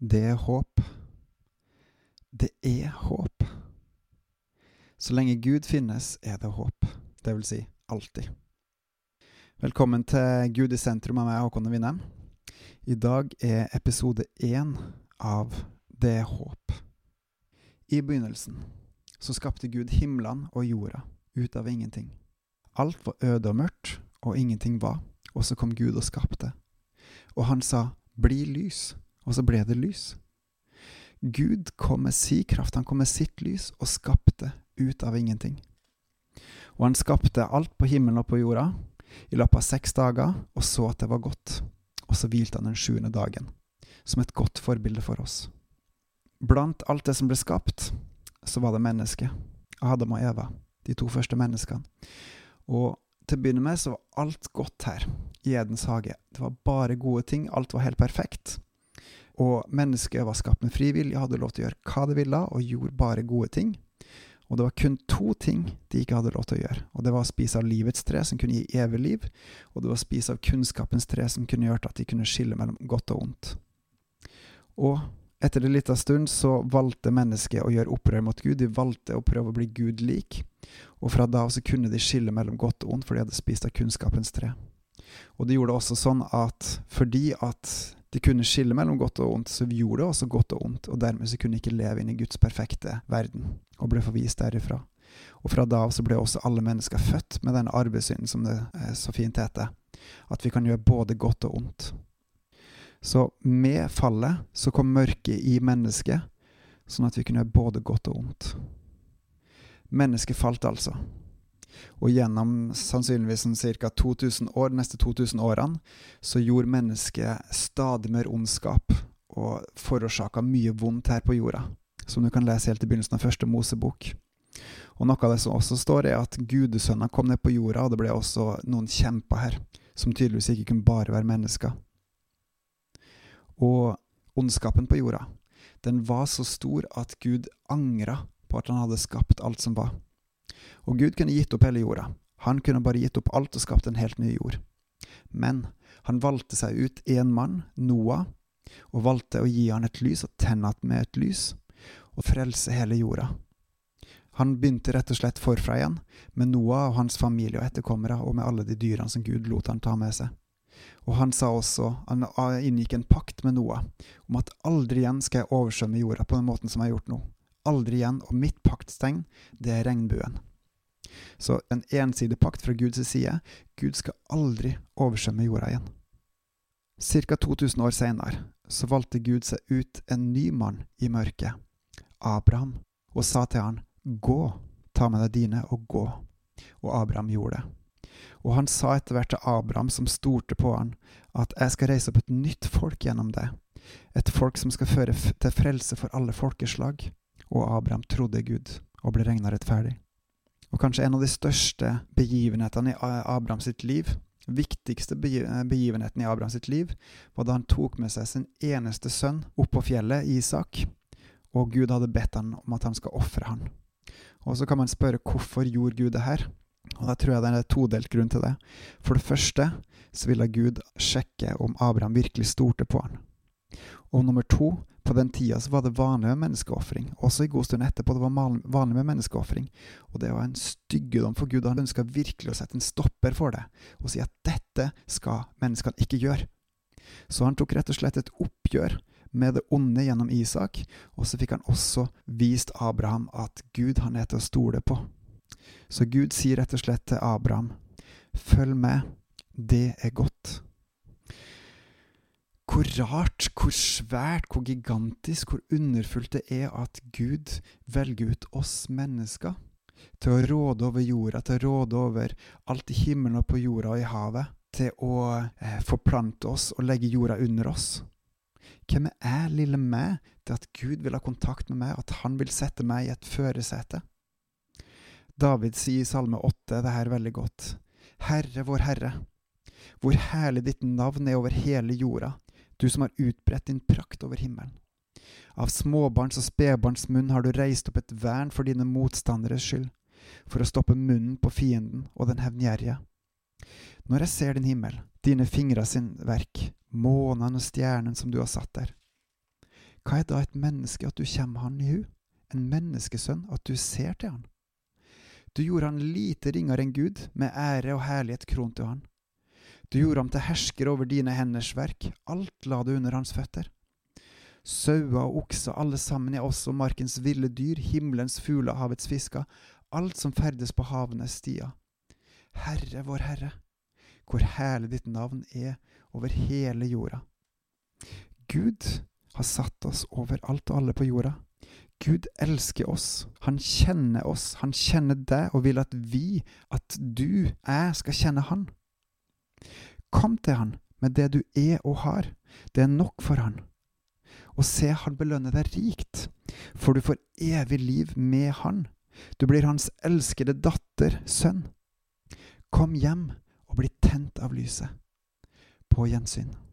Det er håp. Det er håp. Så lenge Gud finnes, er det håp. Det vil si alltid. Velkommen til Gud i sentrum av meg, Håkon Winnem. I dag er episode én av Det er håp. I begynnelsen så skapte Gud himlene og jorda ut av ingenting. Alt var øde og mørkt, og ingenting var, og så kom Gud og skapte. Og han sa, bli lys, og så ble det lys. Gud kom med si kraft, han kom med sitt lys og skapte ut av ingenting. Og han skapte alt på himmelen og på jorda i løpet av seks dager, og så at det var godt. Og så hvilte han den sjuende dagen, som et godt forbilde for oss. Blant alt det som ble skapt, så var det mennesket, Adam og Eva, de to første menneskene. Og til å begynne med så var alt godt her i Edens hage. Det var bare gode ting, alt var helt perfekt. Og mennesket var skapt med fri vilje, hadde lov til å gjøre hva det ville, og gjorde bare gode ting. Og det var kun to ting de ikke hadde lov til å gjøre, og det var å spise av livets tre, som kunne gi evig liv, og det var å spise av kunnskapens tre, som kunne gjøre at de kunne skille mellom godt og ondt. Og etter en liten stund så valgte mennesket å gjøre opprør mot Gud, de valgte å prøve å bli Gud lik, og fra da så kunne de skille mellom godt og ondt, for de hadde spist av kunnskapens tre. Og det gjorde det også sånn at fordi at de kunne skille mellom godt og ondt, så gjorde det også godt og ondt, og dermed så kunne de ikke leve inn i Guds perfekte verden, og ble forvist derifra. Og fra da av så ble også alle mennesker født med den arvesynden som det så fint heter, at vi kan gjøre både godt og ondt. Så med fallet så kom mørket i mennesket, sånn at vi kunne gjøre både godt og ondt. Mennesket falt altså. Og gjennom sannsynligvis ca. 2000 år, neste 2000 årene, så gjorde mennesket stadig mer ondskap og forårsaka mye vondt her på jorda, som du kan lese helt i begynnelsen av første Mosebok. Og noe av det som også står, er at gudesønner kom ned på jorda, og det ble også noen kjemper her, som tydeligvis ikke kunne bare være mennesker. Og ondskapen på jorda, den var så stor at Gud angra på at han hadde skapt alt som var. Og Gud kunne gitt opp hele jorda. Han kunne bare gitt opp alt og skapt en helt ny jord. Men han valgte seg ut én mann, Noah, og valgte å gi han et lys og tenne att med et lys, og frelse hele jorda. Han begynte rett og slett forfra igjen, med Noah og hans familie og etterkommere, og med alle de dyrene som Gud lot han ta med seg. Og han sa også, han inngikk en pakt med Noah om at aldri igjen skal jeg oversvømme jorda på den måten som jeg har gjort nå. Aldri igjen, og mitt paktstegn, det er regnbuen. Så en ensidig pakt fra Guds side. Gud skal aldri oversvømme jorda igjen. Ca. 2000 år senere så valgte Gud seg ut en ny mann i mørket, Abraham, og sa til han, Gå, ta med deg dine og gå. Og Abraham gjorde det. Og han sa etter hvert til Abraham, som stolte på han, at jeg skal reise opp et nytt folk gjennom det, et folk som skal føre til frelse for alle folkeslag. Og Abraham trodde Gud og ble regna rettferdig. Og kanskje en av de største begivenhetene i Abraham sitt liv, viktigste begivenheten i Abraham sitt liv, var da han tok med seg sin eneste sønn opp på fjellet, Isak, og Gud hadde bedt han om at han skal ofre han. Og så kan man spørre hvorfor gjorde Gud det her? Og da tror jeg det er en todelt grunn til det. For det første så ville Gud sjekke om Abraham virkelig stolte på han. Og nummer to, på den tida så var det vanlig med menneskeofring. Også i god stund etterpå det var vanlig med menneskeofring. Og det var en styggedom for Gud. Han ønska virkelig å sette en stopper for det, og si at dette skal menneskene ikke gjøre. Så han tok rett og slett et oppgjør med det onde gjennom Isak, og så fikk han også vist Abraham at Gud han er til å stole på. Så Gud sier rett og slett til Abraham, følg med, det er godt. Hvor rart, hvor svært, hvor gigantisk, hvor underfullt det er at Gud velger ut oss mennesker til å råde over jorda, til å råde over alt i himmelen og på jorda og i havet, til å eh, forplante oss og legge jorda under oss. Hvem er lille meg, til at Gud vil ha kontakt med meg, at han vil sette meg i et førersete? David sier i Salme 8 det her veldig godt. Herre, vår Herre, hvor herlig ditt navn er over hele jorda, du som har utbredt din prakt over himmelen. Av småbarns og spedbarns munn har du reist opp et vern for dine motstanderes skyld, for å stoppe munnen på fienden og den hevngjerrige. Når jeg ser din himmel, dine fingre sin verk, månen og stjernen som du har satt der. hva er da et menneske at du kommer han i hu? En menneskesønn, at du ser til han? Du gjorde han lite ringere enn Gud, med ære og herlighet kron til han. Du gjorde ham til hersker over dine henders verk, alt la du under hans føtter. Sauer og okser, alle sammen er også markens ville dyr, himmelens fugler, havets fisker, alt som ferdes på havenes stier. Herre vår Herre, hvor herlig ditt navn er over hele jorda. Gud har satt oss over alt og alle på jorda. Gud elsker oss, han kjenner oss, han kjenner deg og vil at vi, at du, jeg, skal kjenne han. Kom til han med det du er og har, det er nok for han. Og se, han belønner deg rikt, for du får evig liv med han. Du blir hans elskede datter, sønn. Kom hjem og bli tent av lyset. På gjensyn.